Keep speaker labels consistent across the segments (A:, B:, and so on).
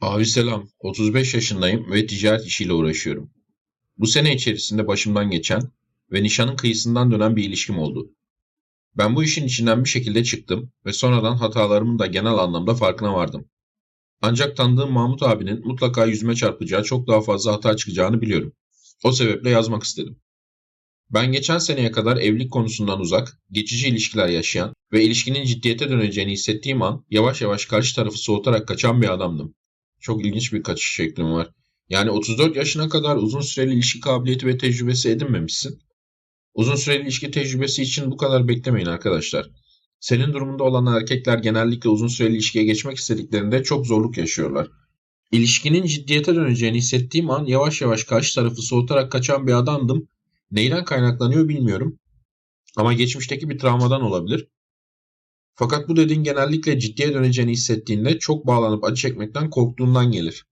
A: Abi selam. 35 yaşındayım ve ticaret işiyle uğraşıyorum. Bu sene içerisinde başımdan geçen ve nişanın kıyısından dönen bir ilişkim oldu. Ben bu işin içinden bir şekilde çıktım ve sonradan hatalarımın da genel anlamda farkına vardım. Ancak tanıdığım Mahmut abinin mutlaka yüzüme çarpacağı çok daha fazla hata çıkacağını biliyorum. O sebeple yazmak istedim. Ben geçen seneye kadar evlilik konusundan uzak, geçici ilişkiler yaşayan ve ilişkinin ciddiyete döneceğini hissettiğim an yavaş yavaş karşı tarafı soğutarak kaçan bir adamdım. Çok ilginç bir kaçış şeklim var. Yani 34 yaşına kadar uzun süreli ilişki kabiliyeti ve tecrübesi edinmemişsin. Uzun süreli ilişki tecrübesi için bu kadar beklemeyin arkadaşlar. Senin durumunda olan erkekler genellikle uzun süreli ilişkiye geçmek istediklerinde çok zorluk yaşıyorlar. İlişkinin ciddiyete döneceğini hissettiğim an yavaş yavaş karşı tarafı soğutarak kaçan bir adamdım. Neyden kaynaklanıyor bilmiyorum. Ama geçmişteki bir travmadan olabilir. Fakat bu dediğin genellikle ciddiye döneceğini hissettiğinde çok bağlanıp acı çekmekten korktuğundan gelir.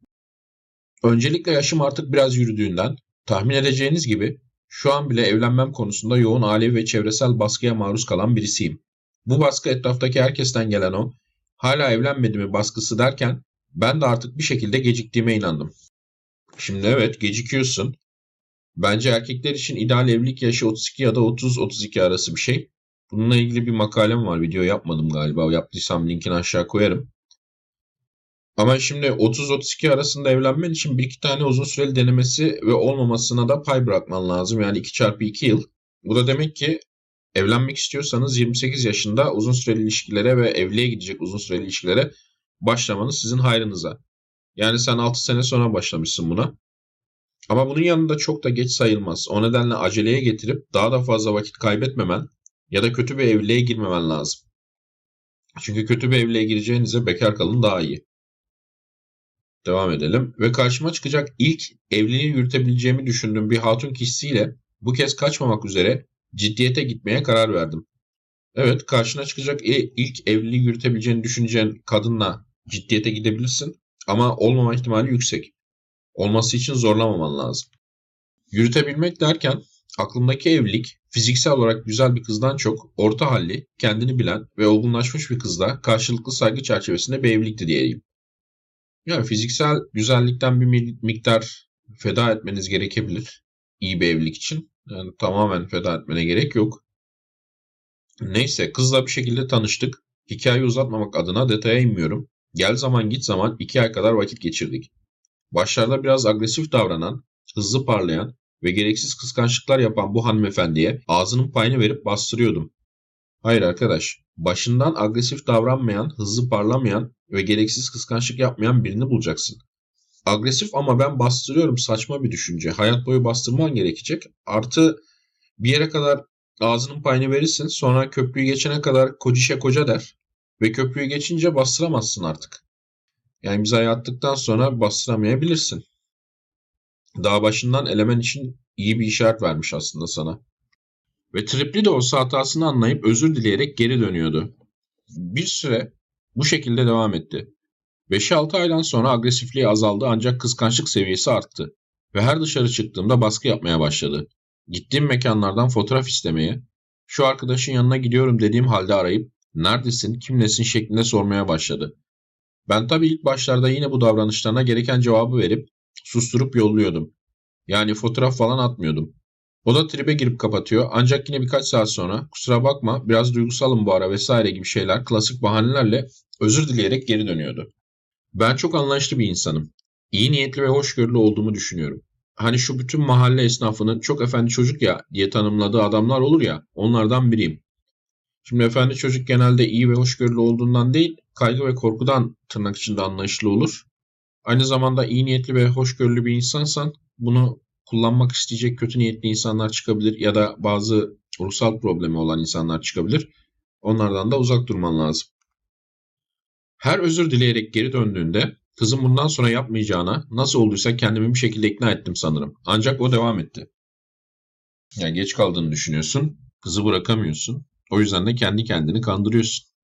A: Öncelikle yaşım artık biraz yürüdüğünden, tahmin edeceğiniz gibi şu an bile evlenmem konusunda yoğun ailevi ve çevresel baskıya maruz kalan birisiyim. Bu baskı etraftaki herkesten gelen o, hala evlenmedi mi baskısı derken ben de artık bir şekilde geciktiğime inandım. Şimdi evet gecikiyorsun. Bence erkekler için ideal evlilik yaşı 32 ya da 30-32 arası bir şey. Bununla ilgili bir makalem var. Video yapmadım galiba. Yaptıysam linkini aşağı koyarım. Ama şimdi 30-32 arasında evlenmen için bir iki tane uzun süreli denemesi ve olmamasına da pay bırakman lazım. Yani 2 çarpı 2 yıl. Bu da demek ki evlenmek istiyorsanız 28 yaşında uzun süreli ilişkilere ve evliliğe gidecek uzun süreli ilişkilere başlamanız sizin hayrınıza. Yani sen 6 sene sonra başlamışsın buna. Ama bunun yanında çok da geç sayılmaz. O nedenle aceleye getirip daha da fazla vakit kaybetmemen ya da kötü bir evliliğe girmemen lazım. Çünkü kötü bir evliliğe gireceğinize bekar kalın daha iyi. Devam edelim. Ve karşıma çıkacak ilk evliliği yürütebileceğimi düşündüğüm bir hatun kişisiyle bu kez kaçmamak üzere ciddiyete gitmeye karar verdim. Evet karşına çıkacak ilk evliliği yürütebileceğini düşüneceğin kadınla ciddiyete gidebilirsin ama olmama ihtimali yüksek. Olması için zorlamaman lazım. Yürütebilmek derken aklımdaki evlilik fiziksel olarak güzel bir kızdan çok orta halli, kendini bilen ve olgunlaşmış bir kızla karşılıklı saygı çerçevesinde bir evlilikti diyeyim. Yani fiziksel güzellikten bir miktar feda etmeniz gerekebilir iyi bir evlilik için. Yani tamamen feda etmene gerek yok. Neyse kızla bir şekilde tanıştık. Hikayeyi uzatmamak adına detaya inmiyorum. Gel zaman git zaman iki ay kadar vakit geçirdik. Başlarda biraz agresif davranan, hızlı parlayan ve gereksiz kıskançlıklar yapan bu hanımefendiye ağzının payını verip bastırıyordum. Hayır arkadaş, başından agresif davranmayan, hızlı parlamayan ve gereksiz kıskançlık yapmayan birini bulacaksın. Agresif ama ben bastırıyorum saçma bir düşünce. Hayat boyu bastırman gerekecek. Artı bir yere kadar ağzının payını verirsin sonra köprüyü geçene kadar kocişe koca der. Ve köprüyü geçince bastıramazsın artık. Yani imzayı attıktan sonra bastıramayabilirsin. Daha başından elemen için iyi bir işaret vermiş aslında sana. Ve tripli de olsa hatasını anlayıp özür dileyerek geri dönüyordu. Bir süre bu şekilde devam etti. 5-6 aydan sonra agresifliği azaldı ancak kıskançlık seviyesi arttı. Ve her dışarı çıktığımda baskı yapmaya başladı. Gittiğim mekanlardan fotoğraf istemeye, şu arkadaşın yanına gidiyorum dediğim halde arayıp neredesin, kimlesin şeklinde sormaya başladı. Ben tabii ilk başlarda yine bu davranışlarına gereken cevabı verip susturup yolluyordum. Yani fotoğraf falan atmıyordum. O da tribe girip kapatıyor ancak yine birkaç saat sonra kusura bakma biraz duygusalım bu ara vesaire gibi şeyler klasik bahanelerle özür dileyerek geri dönüyordu. Ben çok anlayışlı bir insanım. İyi niyetli ve hoşgörülü olduğumu düşünüyorum. Hani şu bütün mahalle esnafının çok efendi çocuk ya diye tanımladığı adamlar olur ya onlardan biriyim. Şimdi efendi çocuk genelde iyi ve hoşgörülü olduğundan değil kaygı ve korkudan tırnak içinde anlayışlı olur. Aynı zamanda iyi niyetli ve hoşgörülü bir insansan bunu kullanmak isteyecek kötü niyetli insanlar çıkabilir ya da bazı ruhsal problemi olan insanlar çıkabilir. Onlardan da uzak durman lazım. Her özür dileyerek geri döndüğünde kızım bundan sonra yapmayacağına nasıl olduysa kendimi bir şekilde ikna ettim sanırım. Ancak o devam etti. Yani geç kaldığını düşünüyorsun, kızı bırakamıyorsun. O yüzden de kendi kendini kandırıyorsun.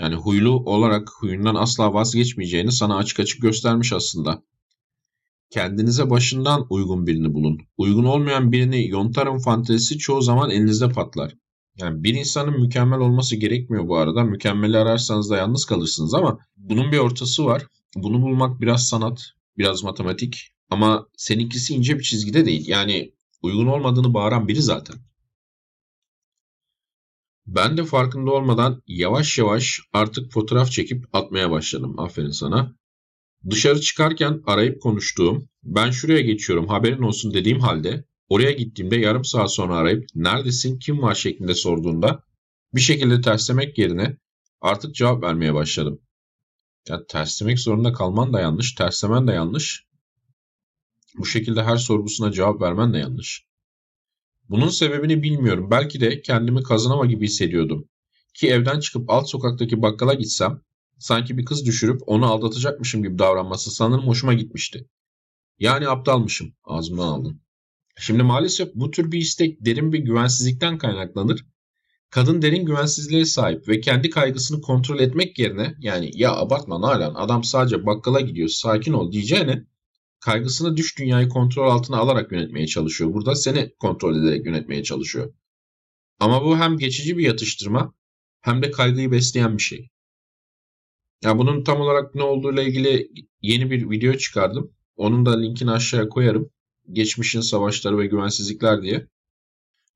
A: Yani huylu olarak huyundan asla vazgeçmeyeceğini sana açık açık göstermiş aslında. Kendinize başından uygun birini bulun. Uygun olmayan birini yontarım fantezisi çoğu zaman elinizde patlar. Yani bir insanın mükemmel olması gerekmiyor bu arada. Mükemmeli ararsanız da yalnız kalırsınız ama bunun bir ortası var. bunu bulmak biraz sanat, biraz matematik ama seninkisi ince bir çizgide değil. Yani uygun olmadığını bağıran biri zaten. Ben de farkında olmadan yavaş yavaş artık fotoğraf çekip atmaya başladım. Aferin sana. Dışarı çıkarken arayıp konuştuğum, ben şuraya geçiyorum haberin olsun dediğim halde oraya gittiğimde yarım saat sonra arayıp neredesin kim var şeklinde sorduğunda bir şekilde terslemek yerine artık cevap vermeye başladım. Ya terslemek zorunda kalman da yanlış, terslemen de yanlış. Bu şekilde her sorgusuna cevap vermen de yanlış. Bunun sebebini bilmiyorum. Belki de kendimi kazanama gibi hissediyordum. Ki evden çıkıp alt sokaktaki bakkala gitsem sanki bir kız düşürüp onu aldatacakmışım gibi davranması sanırım hoşuma gitmişti. Yani aptalmışım. Ağzımdan aldım. Şimdi maalesef bu tür bir istek derin bir güvensizlikten kaynaklanır. Kadın derin güvensizliğe sahip ve kendi kaygısını kontrol etmek yerine yani ya abartma Nalan adam sadece bakkala gidiyor sakin ol diyeceğine kaygısını düş dünyayı kontrol altına alarak yönetmeye çalışıyor. Burada seni kontrol ederek yönetmeye çalışıyor. Ama bu hem geçici bir yatıştırma hem de kaygıyı besleyen bir şey. Ya bunun tam olarak ne olduğuyla ilgili yeni bir video çıkardım. Onun da linkini aşağıya koyarım. Geçmişin savaşları ve güvensizlikler diye.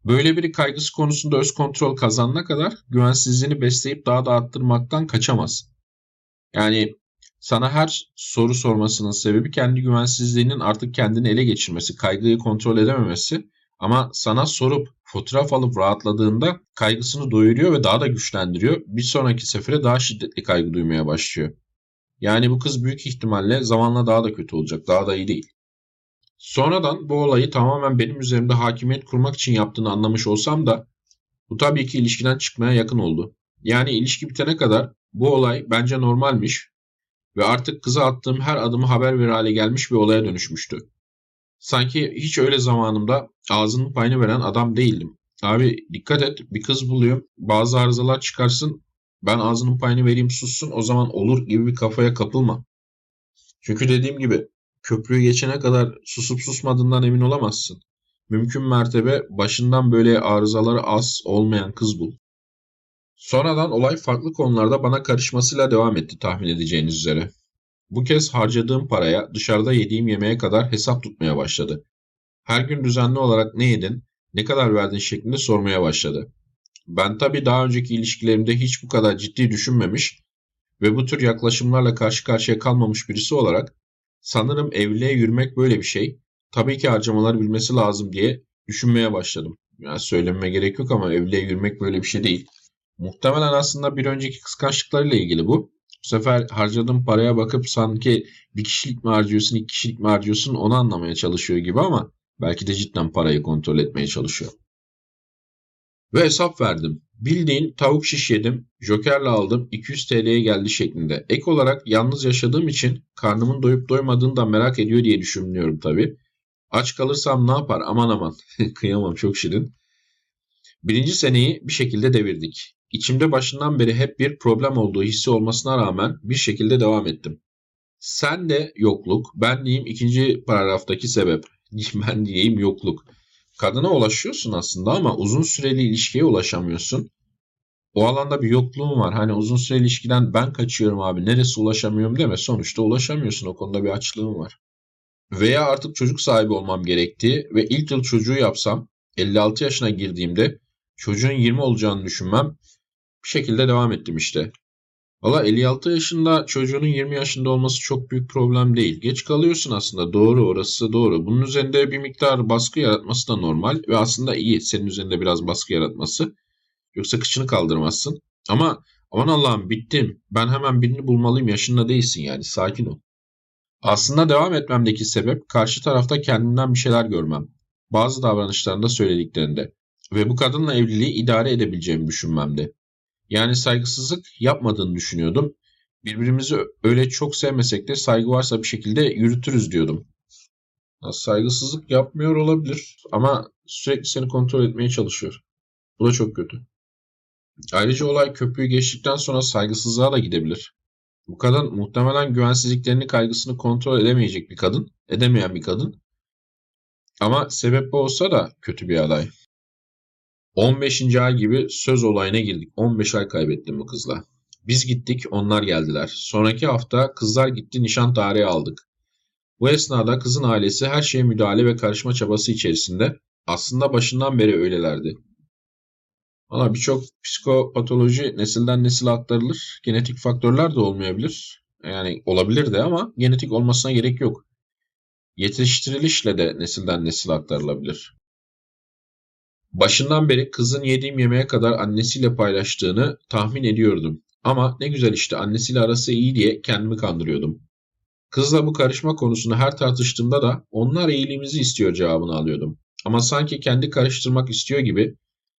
A: Böyle biri kaygısı konusunda öz kontrol kazanana kadar güvensizliğini besleyip daha da arttırmaktan kaçamaz. Yani sana her soru sormasının sebebi kendi güvensizliğinin artık kendini ele geçirmesi, kaygıyı kontrol edememesi. Ama sana sorup fotoğraf alıp rahatladığında kaygısını doyuruyor ve daha da güçlendiriyor. Bir sonraki sefere daha şiddetli kaygı duymaya başlıyor. Yani bu kız büyük ihtimalle zamanla daha da kötü olacak, daha da iyi değil. Sonradan bu olayı tamamen benim üzerimde hakimiyet kurmak için yaptığını anlamış olsam da bu tabii ki ilişkiden çıkmaya yakın oldu. Yani ilişki bitene kadar bu olay bence normalmiş ve artık kıza attığım her adımı haber verir hale gelmiş bir olaya dönüşmüştü. Sanki hiç öyle zamanımda ağzının payını veren adam değildim. Abi dikkat et bir kız buluyorum bazı arızalar çıkarsın ben ağzının payını vereyim sussun o zaman olur gibi bir kafaya kapılma. Çünkü dediğim gibi köprüyü geçene kadar susup susmadığından emin olamazsın. Mümkün mertebe başından böyle arızaları az olmayan kız bul. Sonradan olay farklı konularda bana karışmasıyla devam etti tahmin edeceğiniz üzere. Bu kez harcadığım paraya dışarıda yediğim yemeğe kadar hesap tutmaya başladı. Her gün düzenli olarak ne yedin, ne kadar verdin şeklinde sormaya başladı. Ben tabii daha önceki ilişkilerimde hiç bu kadar ciddi düşünmemiş ve bu tür yaklaşımlarla karşı karşıya kalmamış birisi olarak sanırım evliliğe yürümek böyle bir şey. Tabii ki harcamaları bilmesi lazım diye düşünmeye başladım. Yani söylememe gerek yok ama evliliğe yürümek böyle bir şey değil. Muhtemelen aslında bir önceki kıskançlıklarıyla ilgili bu. Bu sefer harcadığım paraya bakıp sanki bir kişilik mi harcıyorsun, iki kişilik mi harcıyorsun onu anlamaya çalışıyor gibi ama belki de cidden parayı kontrol etmeye çalışıyor. Ve hesap verdim. Bildiğin tavuk şiş yedim, jokerle aldım 200 TL'ye geldi şeklinde. Ek olarak yalnız yaşadığım için karnımın doyup doymadığını da merak ediyor diye düşünüyorum tabii. Aç kalırsam ne yapar aman aman kıyamam çok şirin. Birinci seneyi bir şekilde devirdik. İçimde başından beri hep bir problem olduğu hissi olmasına rağmen bir şekilde devam ettim. Sen de yokluk, ben diyeyim ikinci paragraftaki sebep. Ben diyeyim yokluk. Kadına ulaşıyorsun aslında ama uzun süreli ilişkiye ulaşamıyorsun. O alanda bir yokluğun var. Hani uzun süreli ilişkiden ben kaçıyorum abi neresi ulaşamıyorum deme. Sonuçta ulaşamıyorsun o konuda bir açlığın var. Veya artık çocuk sahibi olmam gerektiği ve ilk yıl çocuğu yapsam 56 yaşına girdiğimde çocuğun 20 olacağını düşünmem bir şekilde devam ettim işte. Valla 56 yaşında çocuğunun 20 yaşında olması çok büyük problem değil. Geç kalıyorsun aslında doğru orası doğru. Bunun üzerinde bir miktar baskı yaratması da normal ve aslında iyi senin üzerinde biraz baskı yaratması. Yoksa kıçını kaldırmazsın. Ama aman Allah'ım bittim ben hemen birini bulmalıyım yaşında değilsin yani sakin ol. Aslında devam etmemdeki sebep karşı tarafta kendimden bir şeyler görmem. Bazı davranışlarında söylediklerinde ve bu kadınla evliliği idare edebileceğimi düşünmemdi. Yani saygısızlık yapmadığını düşünüyordum. Birbirimizi öyle çok sevmesek de saygı varsa bir şekilde yürütürüz diyordum. Saygısızlık yapmıyor olabilir ama sürekli seni kontrol etmeye çalışıyor. Bu da çok kötü. Ayrıca olay köprüyü geçtikten sonra saygısızlığa da gidebilir. Bu kadın muhtemelen güvensizliklerini kaygısını kontrol edemeyecek bir kadın, edemeyen bir kadın. Ama sebep bu olsa da kötü bir aday. 15. ay gibi söz olayına girdik. 15 ay kaybettim bu kızla. Biz gittik, onlar geldiler. Sonraki hafta kızlar gitti, nişan tarihi aldık. Bu esnada kızın ailesi her şeye müdahale ve karışma çabası içerisinde. Aslında başından beri öylelerdi. Valla birçok psikopatoloji nesilden nesile aktarılır. Genetik faktörler de olmayabilir. Yani olabilir de ama genetik olmasına gerek yok. Yetiştirilişle de nesilden nesile aktarılabilir. Başından beri kızın yediğim yemeğe kadar annesiyle paylaştığını tahmin ediyordum. Ama ne güzel işte annesiyle arası iyi diye kendimi kandırıyordum. Kızla bu karışma konusunu her tartıştığımda da onlar iyiliğimizi istiyor cevabını alıyordum. Ama sanki kendi karıştırmak istiyor gibi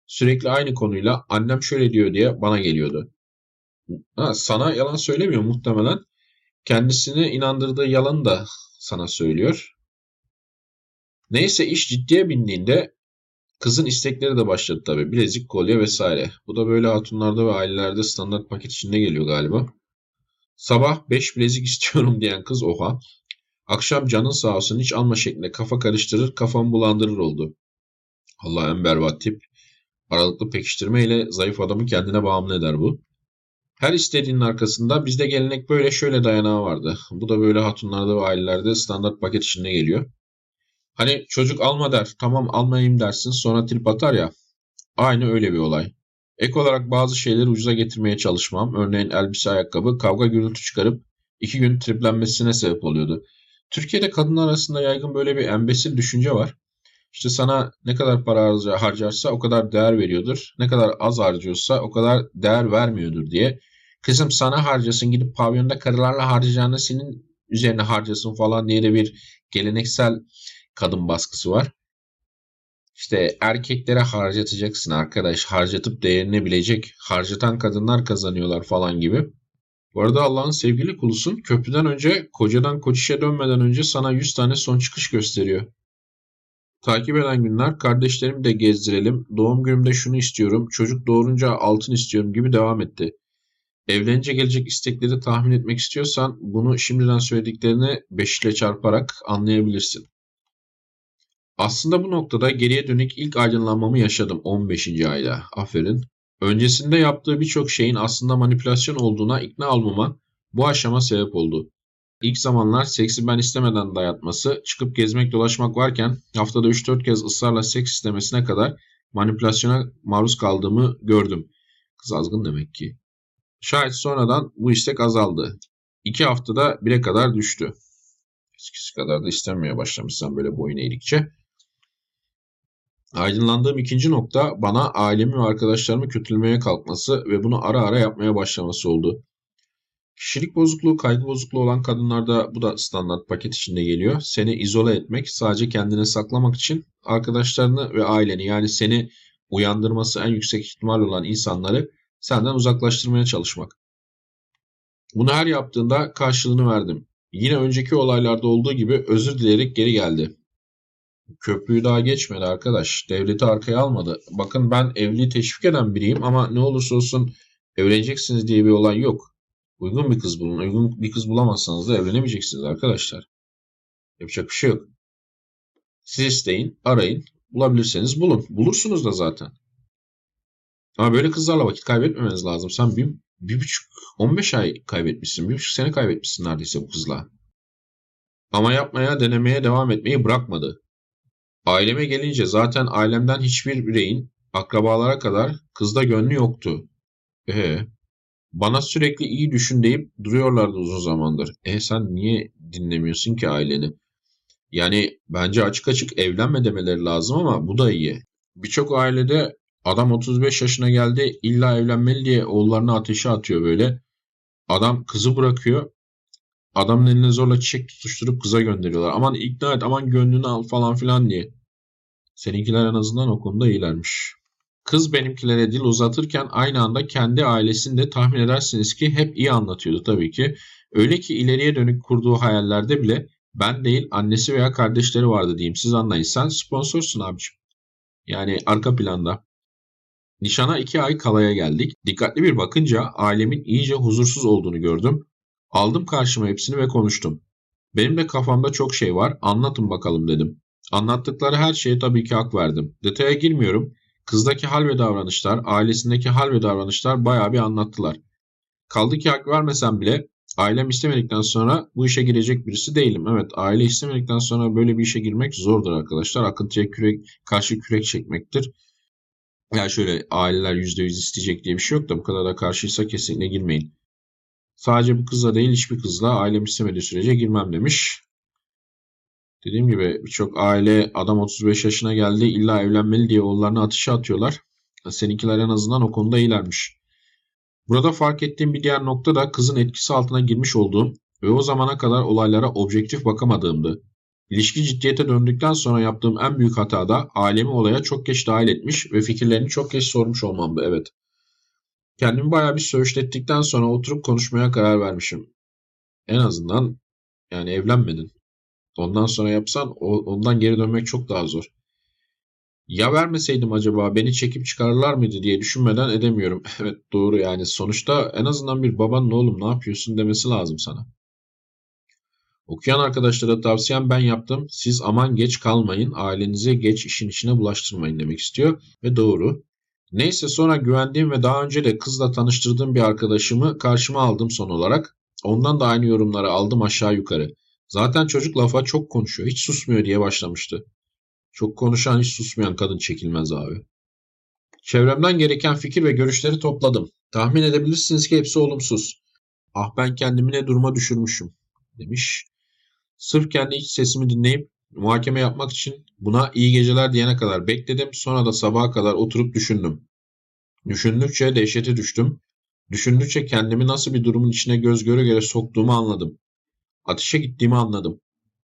A: sürekli aynı konuyla annem şöyle diyor diye bana geliyordu. Ha, sana yalan söylemiyor muhtemelen. Kendisini inandırdığı yalanı da sana söylüyor. Neyse iş ciddiye bindiğinde kızın istekleri de başladı tabii. Bilezik, kolye vesaire. Bu da böyle hatunlarda ve ailelerde standart paket içinde geliyor galiba. Sabah 5 bilezik istiyorum diyen kız oha. Akşam canın sağ olsun hiç alma şeklinde kafa karıştırır, kafamı bulandırır oldu. Allah en berbat tip. Aralıklı pekiştirme ile zayıf adamı kendine bağımlı eder bu. Her istediğinin arkasında bizde gelenek böyle şöyle dayanağı vardı. Bu da böyle hatunlarda ve ailelerde standart paket içinde geliyor. Hani çocuk alma der, tamam almayayım dersin sonra trip atar ya. Aynı öyle bir olay. Ek olarak bazı şeyleri ucuza getirmeye çalışmam, örneğin elbise ayakkabı, kavga gürültü çıkarıp iki gün triplenmesine sebep oluyordu. Türkiye'de kadınlar arasında yaygın böyle bir embesil düşünce var. İşte sana ne kadar para harcarsa o kadar değer veriyordur. Ne kadar az harcıyorsa o kadar değer vermiyordur diye. Kızım sana harcasın gidip pavyonda karılarla harcayacağını senin üzerine harcasın falan diye de bir geleneksel kadın baskısı var. İşte erkeklere harcatacaksın arkadaş. Harcatıp değerini bilecek. Harcatan kadınlar kazanıyorlar falan gibi. Bu arada Allah'ın sevgili kulusun köprüden önce kocadan koçişe dönmeden önce sana 100 tane son çıkış gösteriyor. Takip eden günler kardeşlerimi de gezdirelim, doğum günümde şunu istiyorum, çocuk doğurunca altın istiyorum gibi devam etti. Evlenince gelecek istekleri tahmin etmek istiyorsan bunu şimdiden söylediklerini 5 ile çarparak anlayabilirsin. Aslında bu noktada geriye dönük ilk aydınlanmamı yaşadım 15. ayda. Aferin. Öncesinde yaptığı birçok şeyin aslında manipülasyon olduğuna ikna olmama bu aşama sebep oldu. İlk zamanlar seksi ben istemeden dayatması, çıkıp gezmek dolaşmak varken haftada 3-4 kez ısrarla seks istemesine kadar manipülasyona maruz kaldığımı gördüm. Kız azgın demek ki. Şayet sonradan bu istek azaldı. İki haftada bire kadar düştü. Eskisi kadar da istemeye başlamışsam böyle boyun eğdikçe. Aydınlandığım ikinci nokta bana ailemi ve arkadaşlarımı kötülemeye kalkması ve bunu ara ara yapmaya başlaması oldu. Kişilik bozukluğu, kaygı bozukluğu olan kadınlarda bu da standart paket içinde geliyor. Seni izole etmek, sadece kendini saklamak için arkadaşlarını ve aileni yani seni uyandırması en yüksek ihtimal olan insanları senden uzaklaştırmaya çalışmak. Bunu her yaptığında karşılığını verdim. Yine önceki olaylarda olduğu gibi özür dileyerek geri geldi. Köprüyü daha geçmedi arkadaş. Devleti arkaya almadı. Bakın ben evliliği teşvik eden biriyim ama ne olursa olsun evleneceksiniz diye bir olay yok. Uygun bir kız bulun. Uygun bir kız bulamazsanız da evlenemeyeceksiniz arkadaşlar. Yapacak bir şey yok. Siz isteyin, arayın. Bulabilirseniz bulun. Bulursunuz da zaten. Ama böyle kızlarla vakit kaybetmemeniz lazım. Sen bir, bir buçuk, 15 ay kaybetmişsin. Bir buçuk sene kaybetmişsin neredeyse bu kızla. Ama yapmaya, denemeye devam etmeyi bırakmadı. Aileme gelince zaten ailemden hiçbir bireyin akrabalara kadar kızda gönlü yoktu. Ee, bana sürekli iyi düşün deyip duruyorlardı uzun zamandır. E sen niye dinlemiyorsun ki aileni? Yani bence açık açık evlenme demeleri lazım ama bu da iyi. Birçok ailede adam 35 yaşına geldi illa evlenmeli diye oğullarını ateşe atıyor böyle. Adam kızı bırakıyor. Adamın eline zorla çiçek tutuşturup kıza gönderiyorlar. Aman ikna et aman gönlünü al falan filan diye. Seninkiler en azından o konuda iyilermiş. Kız benimkilere dil uzatırken aynı anda kendi ailesini de tahmin edersiniz ki hep iyi anlatıyordu tabii ki. Öyle ki ileriye dönük kurduğu hayallerde bile ben değil annesi veya kardeşleri vardı diyeyim. Siz anlayın. Sen sponsorsun abiciğim. Yani arka planda. Nişana iki ay kalaya geldik. Dikkatli bir bakınca ailemin iyice huzursuz olduğunu gördüm. Aldım karşıma hepsini ve konuştum. Benim de kafamda çok şey var. Anlatın bakalım dedim. Anlattıkları her şeye tabii ki hak verdim. Detaya girmiyorum. Kızdaki hal ve davranışlar, ailesindeki hal ve davranışlar bayağı bir anlattılar. Kaldı ki hak vermesem bile ailem istemedikten sonra bu işe girecek birisi değilim. Evet aile istemedikten sonra böyle bir işe girmek zordur arkadaşlar. Akıntıya kürek, karşı kürek çekmektir. Yani şöyle aileler %100 isteyecek diye bir şey yok da bu kadar da karşıysa kesinlikle girmeyin. Sadece bu kızla değil hiçbir kızla ailem istemediği sürece girmem demiş. Dediğim gibi birçok aile adam 35 yaşına geldi illa evlenmeli diye oğullarını atışa atıyorlar. Seninkiler en azından o konuda iyilermiş. Burada fark ettiğim bir diğer nokta da kızın etkisi altına girmiş olduğum ve o zamana kadar olaylara objektif bakamadığımdı. İlişki ciddiyete döndükten sonra yaptığım en büyük hata da ailemi olaya çok geç dahil etmiş ve fikirlerini çok geç sormuş olmamdı evet. Kendimi bayağı bir söğüşlettikten sonra oturup konuşmaya karar vermişim. En azından yani evlenmedin. Ondan sonra yapsan ondan geri dönmek çok daha zor. Ya vermeseydim acaba beni çekip çıkarırlar mıydı diye düşünmeden edemiyorum. Evet doğru yani sonuçta en azından bir babanın oğlum ne yapıyorsun demesi lazım sana. Okuyan arkadaşlara tavsiyem ben yaptım. Siz aman geç kalmayın, ailenizi geç işin içine bulaştırmayın demek istiyor. Ve doğru. Neyse sonra güvendiğim ve daha önce de kızla tanıştırdığım bir arkadaşımı karşıma aldım son olarak. Ondan da aynı yorumları aldım aşağı yukarı. Zaten çocuk lafa çok konuşuyor, hiç susmuyor diye başlamıştı. Çok konuşan hiç susmayan kadın çekilmez abi. Çevremden gereken fikir ve görüşleri topladım. Tahmin edebilirsiniz ki hepsi olumsuz. Ah ben kendimi ne duruma düşürmüşüm demiş. Sırf kendi iç sesimi dinleyip muhakeme yapmak için buna iyi geceler diyene kadar bekledim. Sonra da sabaha kadar oturup düşündüm. Düşündükçe dehşete düştüm. Düşündükçe kendimi nasıl bir durumun içine göz göre göre soktuğumu anladım. Ateşe gittiğimi anladım.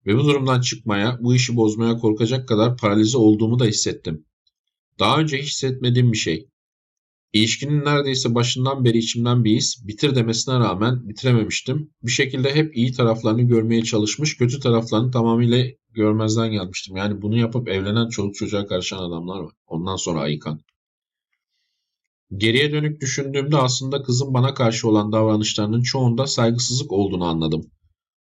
A: Ve bu durumdan çıkmaya, bu işi bozmaya korkacak kadar paralize olduğumu da hissettim. Daha önce hissetmediğim bir şey. İlişkinin neredeyse başından beri içimden bir his, bitir demesine rağmen bitirememiştim. Bir şekilde hep iyi taraflarını görmeye çalışmış, kötü taraflarını tamamıyla görmezden gelmiştim. Yani bunu yapıp evlenen çoluk çocuğa karışan adamlar var. Ondan sonra ayıkan. Geriye dönük düşündüğümde aslında kızın bana karşı olan davranışlarının çoğunda saygısızlık olduğunu anladım.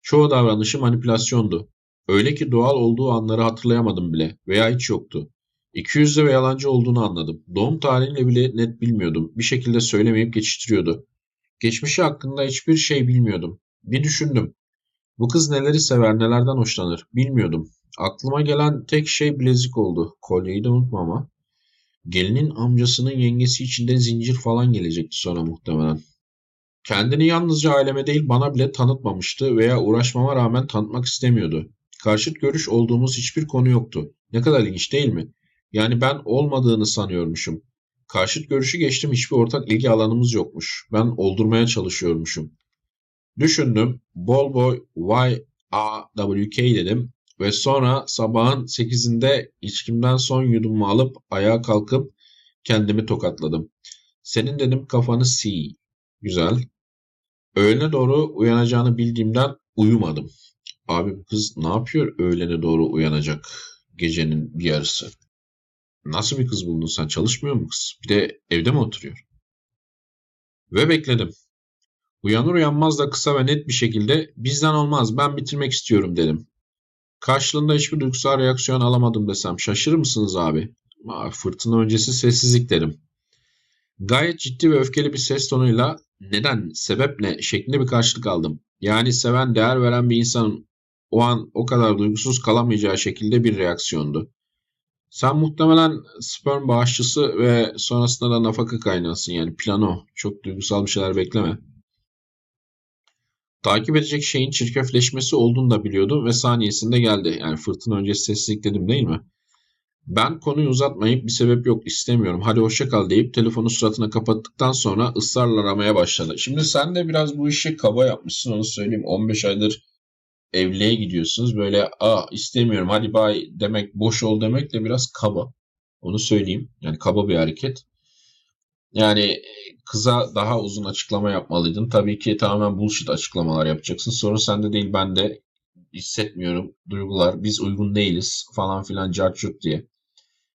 A: Çoğu davranışı manipülasyondu. Öyle ki doğal olduğu anları hatırlayamadım bile veya hiç yoktu. İkiyüzlü ve yalancı olduğunu anladım. Doğum tarihini bile net bilmiyordum. Bir şekilde söylemeyip geçiştiriyordu. Geçmişi hakkında hiçbir şey bilmiyordum. Bir düşündüm. Bu kız neleri sever, nelerden hoşlanır bilmiyordum. Aklıma gelen tek şey bilezik oldu. Kolyeyi de unutma ama. Gelinin amcasının yengesi içinde zincir falan gelecekti sonra muhtemelen. Kendini yalnızca aileme değil bana bile tanıtmamıştı veya uğraşmama rağmen tanıtmak istemiyordu. Karşıt görüş olduğumuz hiçbir konu yoktu. Ne kadar ilginç değil mi? Yani ben olmadığını sanıyormuşum. Karşıt görüşü geçtim hiçbir ortak ilgi alanımız yokmuş. Ben oldurmaya çalışıyormuşum. Düşündüm. Bol boy Y A W K dedim ve sonra sabahın 8'inde içkimden son yudumu alıp ayağa kalkıp kendimi tokatladım. Senin dedim kafanı C. Güzel. Öğlene doğru uyanacağını bildiğimden uyumadım. Abi kız ne yapıyor öğlene doğru uyanacak gecenin bir yarısı? Nasıl bir kız buldun sen? Çalışmıyor mu kız? Bir de evde mi oturuyor? Ve bekledim. Uyanır uyanmaz da kısa ve net bir şekilde bizden olmaz ben bitirmek istiyorum dedim. Karşılığında hiçbir duygusal reaksiyon alamadım desem şaşırır mısınız abi? Fırtına öncesi sessizlik derim. Gayet ciddi ve öfkeli bir ses tonuyla neden, sebep ne şeklinde bir karşılık aldım. Yani seven, değer veren bir insanın o an o kadar duygusuz kalamayacağı şekilde bir reaksiyondu. Sen muhtemelen sperm bağışçısı ve sonrasında da nafaka kaynağısın yani plano. Çok duygusal bir şeyler bekleme. Takip edecek şeyin çirkefleşmesi olduğunu da biliyordum ve saniyesinde geldi. Yani fırtına öncesi sessizlik dedim değil mi? Ben konuyu uzatmayıp bir sebep yok istemiyorum. Hadi hoşça kal deyip telefonu suratına kapattıktan sonra ısrarla aramaya başladı. Şimdi sen de biraz bu işi kaba yapmışsın onu söyleyeyim. 15 aydır evliliğe gidiyorsunuz. Böyle ah istemiyorum hadi bay demek boş ol demek de biraz kaba. Onu söyleyeyim. Yani kaba bir hareket. Yani kıza daha uzun açıklama yapmalıydın. Tabii ki tamamen bullshit açıklamalar yapacaksın. Sorun sende değil bende. Hissetmiyorum. Duygular biz uygun değiliz falan filan carçurt diye.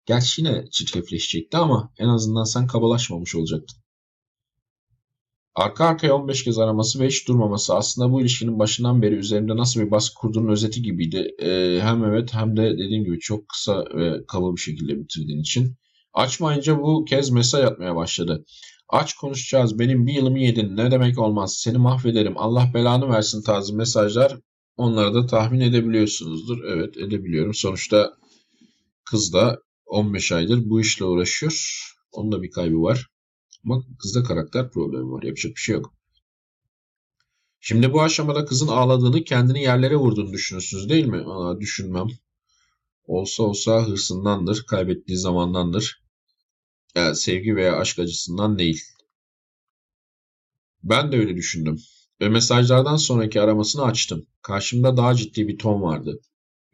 A: Gerçi yine çirkefleşecekti ama en azından sen kabalaşmamış olacaktın. Arka arkaya 15 kez araması ve hiç durmaması aslında bu ilişkinin başından beri üzerinde nasıl bir baskı kurduğunun özeti gibiydi. Ee, hem evet hem de dediğim gibi çok kısa ve kaba bir şekilde bitirdiğin için. Açmayınca bu kez mesaj atmaya başladı. Aç konuşacağız. Benim bir yılımı yedin. Ne demek olmaz. Seni mahvederim. Allah belanı versin tarzı mesajlar onları da tahmin edebiliyorsunuzdur. Evet edebiliyorum. Sonuçta kız da 15 aydır bu işle uğraşıyor. Onun da bir kaybı var. Ama kızda karakter problemi var. Yapacak bir şey yok. Şimdi bu aşamada kızın ağladığını, kendini yerlere vurduğunu düşünürsünüz değil mi? Aa, düşünmem. Olsa olsa hırsındandır, kaybettiği zamandandır. Yani sevgi veya aşk acısından değil. Ben de öyle düşündüm. Ve mesajlardan sonraki aramasını açtım. Karşımda daha ciddi bir ton vardı.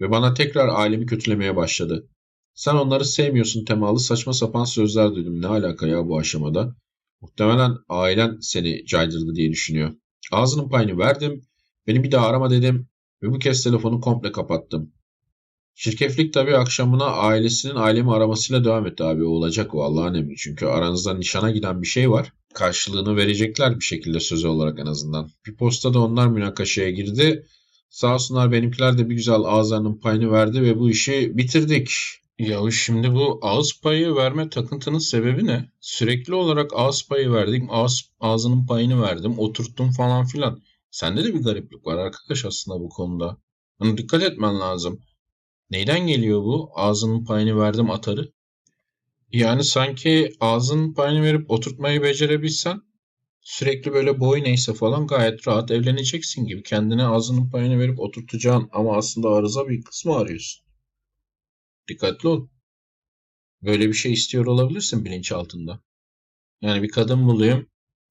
A: Ve bana tekrar ailemi kötülemeye başladı. Sen onları sevmiyorsun temalı saçma sapan sözler duydum. Ne alaka ya bu aşamada? Muhtemelen ailen seni caydırdı diye düşünüyor. Ağzının payını verdim. Beni bir daha arama dedim. Ve bu kez telefonu komple kapattım. Şirkeflik tabii akşamına ailesinin ailemi aramasıyla devam etti abi. Olacak o Allah'ın emri. Çünkü aranızda nişana giden bir şey var. Karşılığını verecekler bir şekilde söz olarak en azından. Bir postada onlar münakaşaya girdi. Sağ olsunlar benimkiler de bir güzel ağızlarının payını verdi ve bu işi bitirdik.
B: Ya şimdi bu ağız payı verme takıntının sebebi ne? Sürekli olarak ağız payı verdim, ağız, ağzının payını verdim, oturttum falan filan. Sende de bir gariplik var arkadaş aslında bu konuda. Hani dikkat etmen lazım. Neyden geliyor bu? Ağzının payını verdim atarı. Yani sanki ağzının payını verip oturtmayı becerebilsen sürekli böyle boy neyse falan gayet rahat evleneceksin gibi. Kendine ağzının payını verip oturtacaksın ama aslında arıza bir kısmı arıyorsun. Dikkatli ol. Böyle bir şey istiyor olabilirsin bilinçaltında. Yani bir kadın bulayım,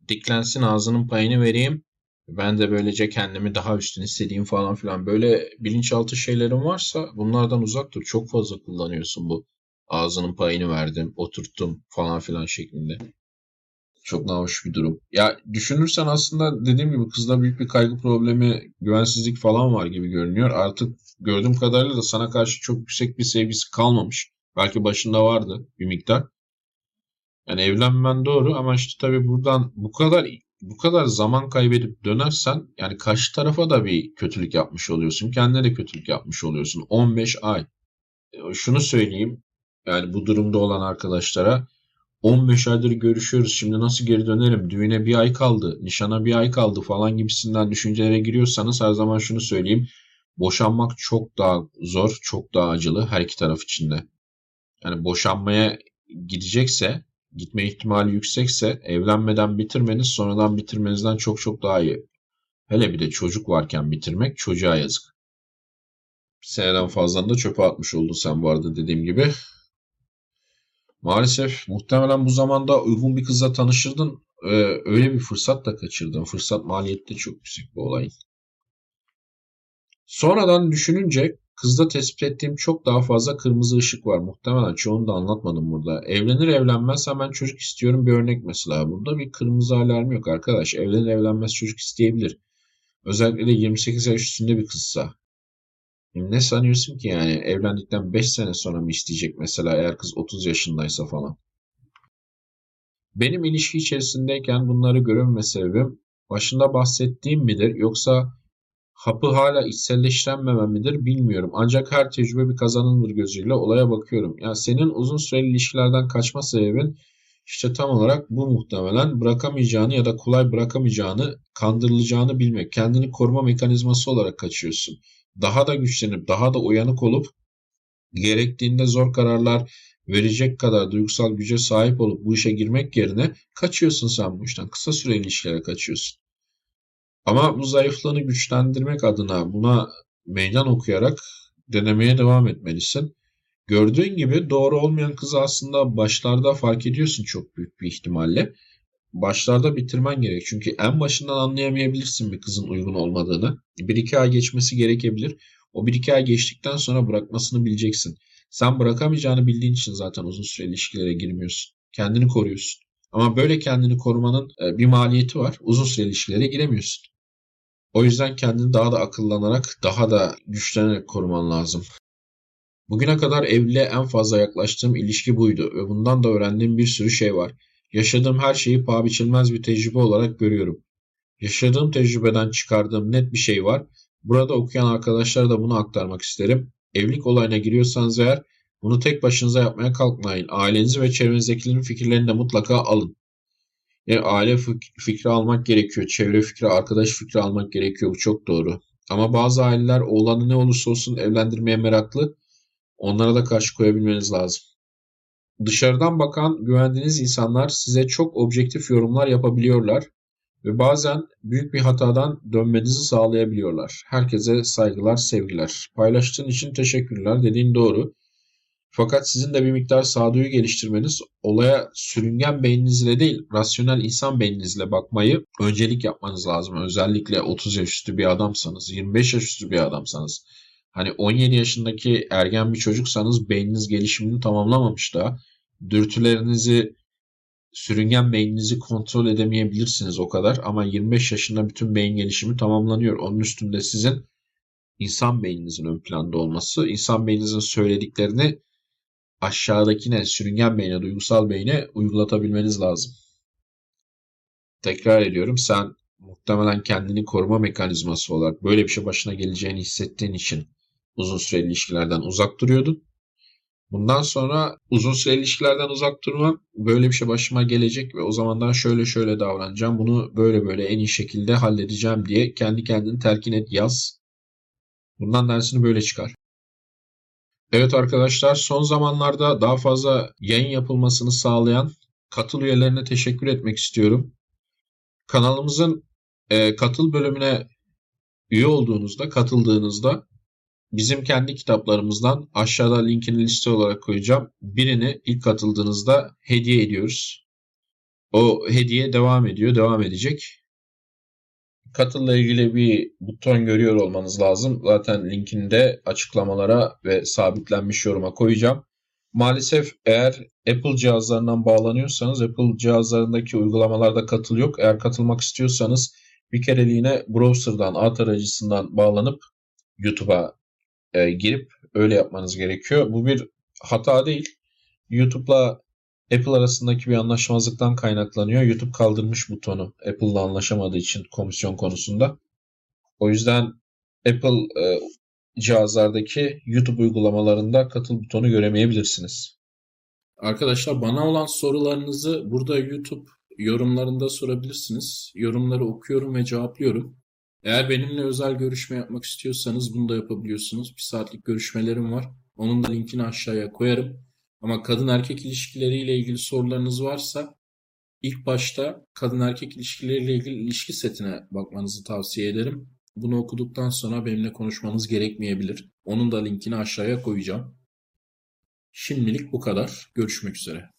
B: diklensin ağzının payını vereyim. Ben de böylece kendimi daha üstün istediğim falan filan. Böyle bilinçaltı şeylerin varsa bunlardan uzak dur. Çok fazla kullanıyorsun bu. Ağzının payını verdim, oturttum falan filan şeklinde.
A: Çok nahoş bir durum. Ya düşünürsen aslında dediğim gibi kızda büyük bir kaygı problemi, güvensizlik falan var gibi görünüyor. Artık gördüğüm kadarıyla da sana karşı çok yüksek bir sevgisi kalmamış. Belki başında vardı bir miktar. Yani evlenmen doğru ama işte tabii buradan bu kadar bu kadar zaman kaybedip dönersen yani karşı tarafa da bir kötülük yapmış oluyorsun. Kendine de kötülük yapmış oluyorsun. 15 ay. E, şunu söyleyeyim. Yani bu durumda olan arkadaşlara 15 aydır görüşüyoruz. Şimdi nasıl geri dönerim? Düğüne bir ay kaldı. Nişana bir ay kaldı falan gibisinden düşüncelere giriyorsanız her zaman şunu söyleyeyim. Boşanmak çok daha zor, çok daha acılı her iki taraf için de. Yani boşanmaya gidecekse, gitme ihtimali yüksekse evlenmeden bitirmeniz sonradan bitirmenizden çok çok daha iyi. Hele bir de çocuk varken bitirmek çocuğa yazık. Bir seneden fazla da çöpe atmış oldun sen bu arada dediğim gibi. Maalesef muhtemelen bu zamanda uygun bir kızla tanışırdın. Ee, öyle bir fırsat da kaçırdın. Fırsat maliyeti de çok yüksek bu olayın. Sonradan düşününce kızda tespit ettiğim çok daha fazla kırmızı ışık var. Muhtemelen çoğunu da anlatmadım burada. Evlenir evlenmez hemen çocuk istiyorum bir örnek mesela. Burada bir kırmızı alarm yok arkadaş. Evlenir evlenmez çocuk isteyebilir. Özellikle de 28 yaş üstünde bir kızsa. Ne sanıyorsun ki yani evlendikten 5 sene sonra mı isteyecek mesela eğer kız 30 yaşındaysa falan. Benim ilişki içerisindeyken bunları görünme sebebim başında bahsettiğim midir yoksa hapı hala içselleştirenmemem midir bilmiyorum. Ancak her tecrübe bir kazanımdır gözüyle olaya bakıyorum. Yani senin uzun süreli ilişkilerden kaçma sebebin işte tam olarak bu muhtemelen bırakamayacağını ya da kolay bırakamayacağını, kandırılacağını bilmek. Kendini koruma mekanizması olarak kaçıyorsun daha da güçlenip daha da uyanık olup gerektiğinde zor kararlar verecek kadar duygusal güce sahip olup bu işe girmek yerine kaçıyorsun sen bu işten. Kısa süreli ilişkilere kaçıyorsun. Ama bu zayıflığını güçlendirmek adına buna meydan okuyarak denemeye devam etmelisin. Gördüğün gibi doğru olmayan kızı aslında başlarda fark ediyorsun çok büyük bir ihtimalle. Başlarda bitirmen gerek. Çünkü en başından anlayamayabilirsin bir kızın uygun olmadığını. Bir iki ay geçmesi gerekebilir. O bir iki ay geçtikten sonra bırakmasını bileceksin. Sen bırakamayacağını bildiğin için zaten uzun süreli ilişkilere girmiyorsun. Kendini koruyorsun. Ama böyle kendini korumanın e, bir maliyeti var. Uzun süreli ilişkilere giremiyorsun. O yüzden kendini daha da akıllanarak, daha da güçlenerek koruman lazım. Bugüne kadar evliliğe en fazla yaklaştığım ilişki buydu ve bundan da öğrendiğim bir sürü şey var. Yaşadığım her şeyi paha biçilmez bir tecrübe olarak görüyorum. Yaşadığım tecrübeden çıkardığım net bir şey var. Burada okuyan arkadaşlara da bunu aktarmak isterim. Evlilik olayına giriyorsanız eğer bunu tek başınıza yapmaya kalkmayın. Ailenizi ve çevrenizdekilerin fikirlerini de mutlaka alın. E, aile fik- fikri almak gerekiyor. Çevre fikri, arkadaş fikri almak gerekiyor. Bu çok doğru. Ama bazı aileler oğlanı ne olursa olsun evlendirmeye meraklı. Onlara da karşı koyabilmeniz lazım. Dışarıdan bakan güvendiğiniz insanlar size çok objektif yorumlar yapabiliyorlar ve bazen büyük bir hatadan dönmenizi sağlayabiliyorlar. Herkese saygılar, sevgiler. Paylaştığın için teşekkürler. Dediğin doğru. Fakat sizin de bir miktar sağduyu geliştirmeniz, olaya sürüngen beyninizle değil, rasyonel insan beyninizle bakmayı öncelik yapmanız lazım. Özellikle 30 yaş üstü bir adamsanız, 25 yaş üstü bir adamsanız. Hani 17 yaşındaki ergen bir çocuksanız beyniniz gelişimini tamamlamamış da dürtülerinizi sürüngen beyninizi kontrol edemeyebilirsiniz o kadar ama 25 yaşında bütün beyin gelişimi tamamlanıyor. Onun üstünde sizin insan beyninizin ön planda olması, insan beyninizin söylediklerini aşağıdakine, sürüngen beyne, duygusal beyne uygulatabilmeniz lazım. Tekrar ediyorum sen muhtemelen kendini koruma mekanizması olarak böyle bir şey başına geleceğini hissettiğin için uzun süreli ilişkilerden uzak duruyordun. Bundan sonra uzun süreli ilişkilerden uzak durmam. Böyle bir şey başıma gelecek ve o zamandan şöyle şöyle davranacağım. Bunu böyle böyle en iyi şekilde halledeceğim diye kendi kendini telkin et yaz. Bundan dersini böyle çıkar. Evet arkadaşlar son zamanlarda daha fazla yayın yapılmasını sağlayan katıl üyelerine teşekkür etmek istiyorum. Kanalımızın e, katıl bölümüne üye olduğunuzda, katıldığınızda bizim kendi kitaplarımızdan aşağıda linkini liste olarak koyacağım. Birini ilk katıldığınızda hediye ediyoruz. O hediye devam ediyor, devam edecek. Katılla ilgili bir buton görüyor olmanız lazım. Zaten linkini de açıklamalara ve sabitlenmiş yoruma koyacağım. Maalesef eğer Apple cihazlarından bağlanıyorsanız Apple cihazlarındaki uygulamalarda katıl yok. Eğer katılmak istiyorsanız bir kereliğine browser'dan, A tarayıcısından bağlanıp YouTube'a e, girip öyle yapmanız gerekiyor. Bu bir hata değil. YouTube'la Apple arasındaki bir anlaşmazlıktan kaynaklanıyor. YouTube kaldırmış butonu Apple'la anlaşamadığı için komisyon konusunda. O yüzden Apple e, cihazlardaki YouTube uygulamalarında katıl butonu göremeyebilirsiniz. Arkadaşlar bana olan sorularınızı burada YouTube yorumlarında sorabilirsiniz. Yorumları okuyorum ve cevaplıyorum. Eğer benimle özel görüşme yapmak istiyorsanız bunu da yapabiliyorsunuz. Bir saatlik görüşmelerim var. Onun da linkini aşağıya koyarım. Ama kadın erkek ilişkileriyle ilgili sorularınız varsa ilk başta kadın erkek ilişkileriyle ilgili ilişki setine bakmanızı tavsiye ederim. Bunu okuduktan sonra benimle konuşmanız gerekmeyebilir. Onun da linkini aşağıya koyacağım. Şimdilik bu kadar. Görüşmek üzere.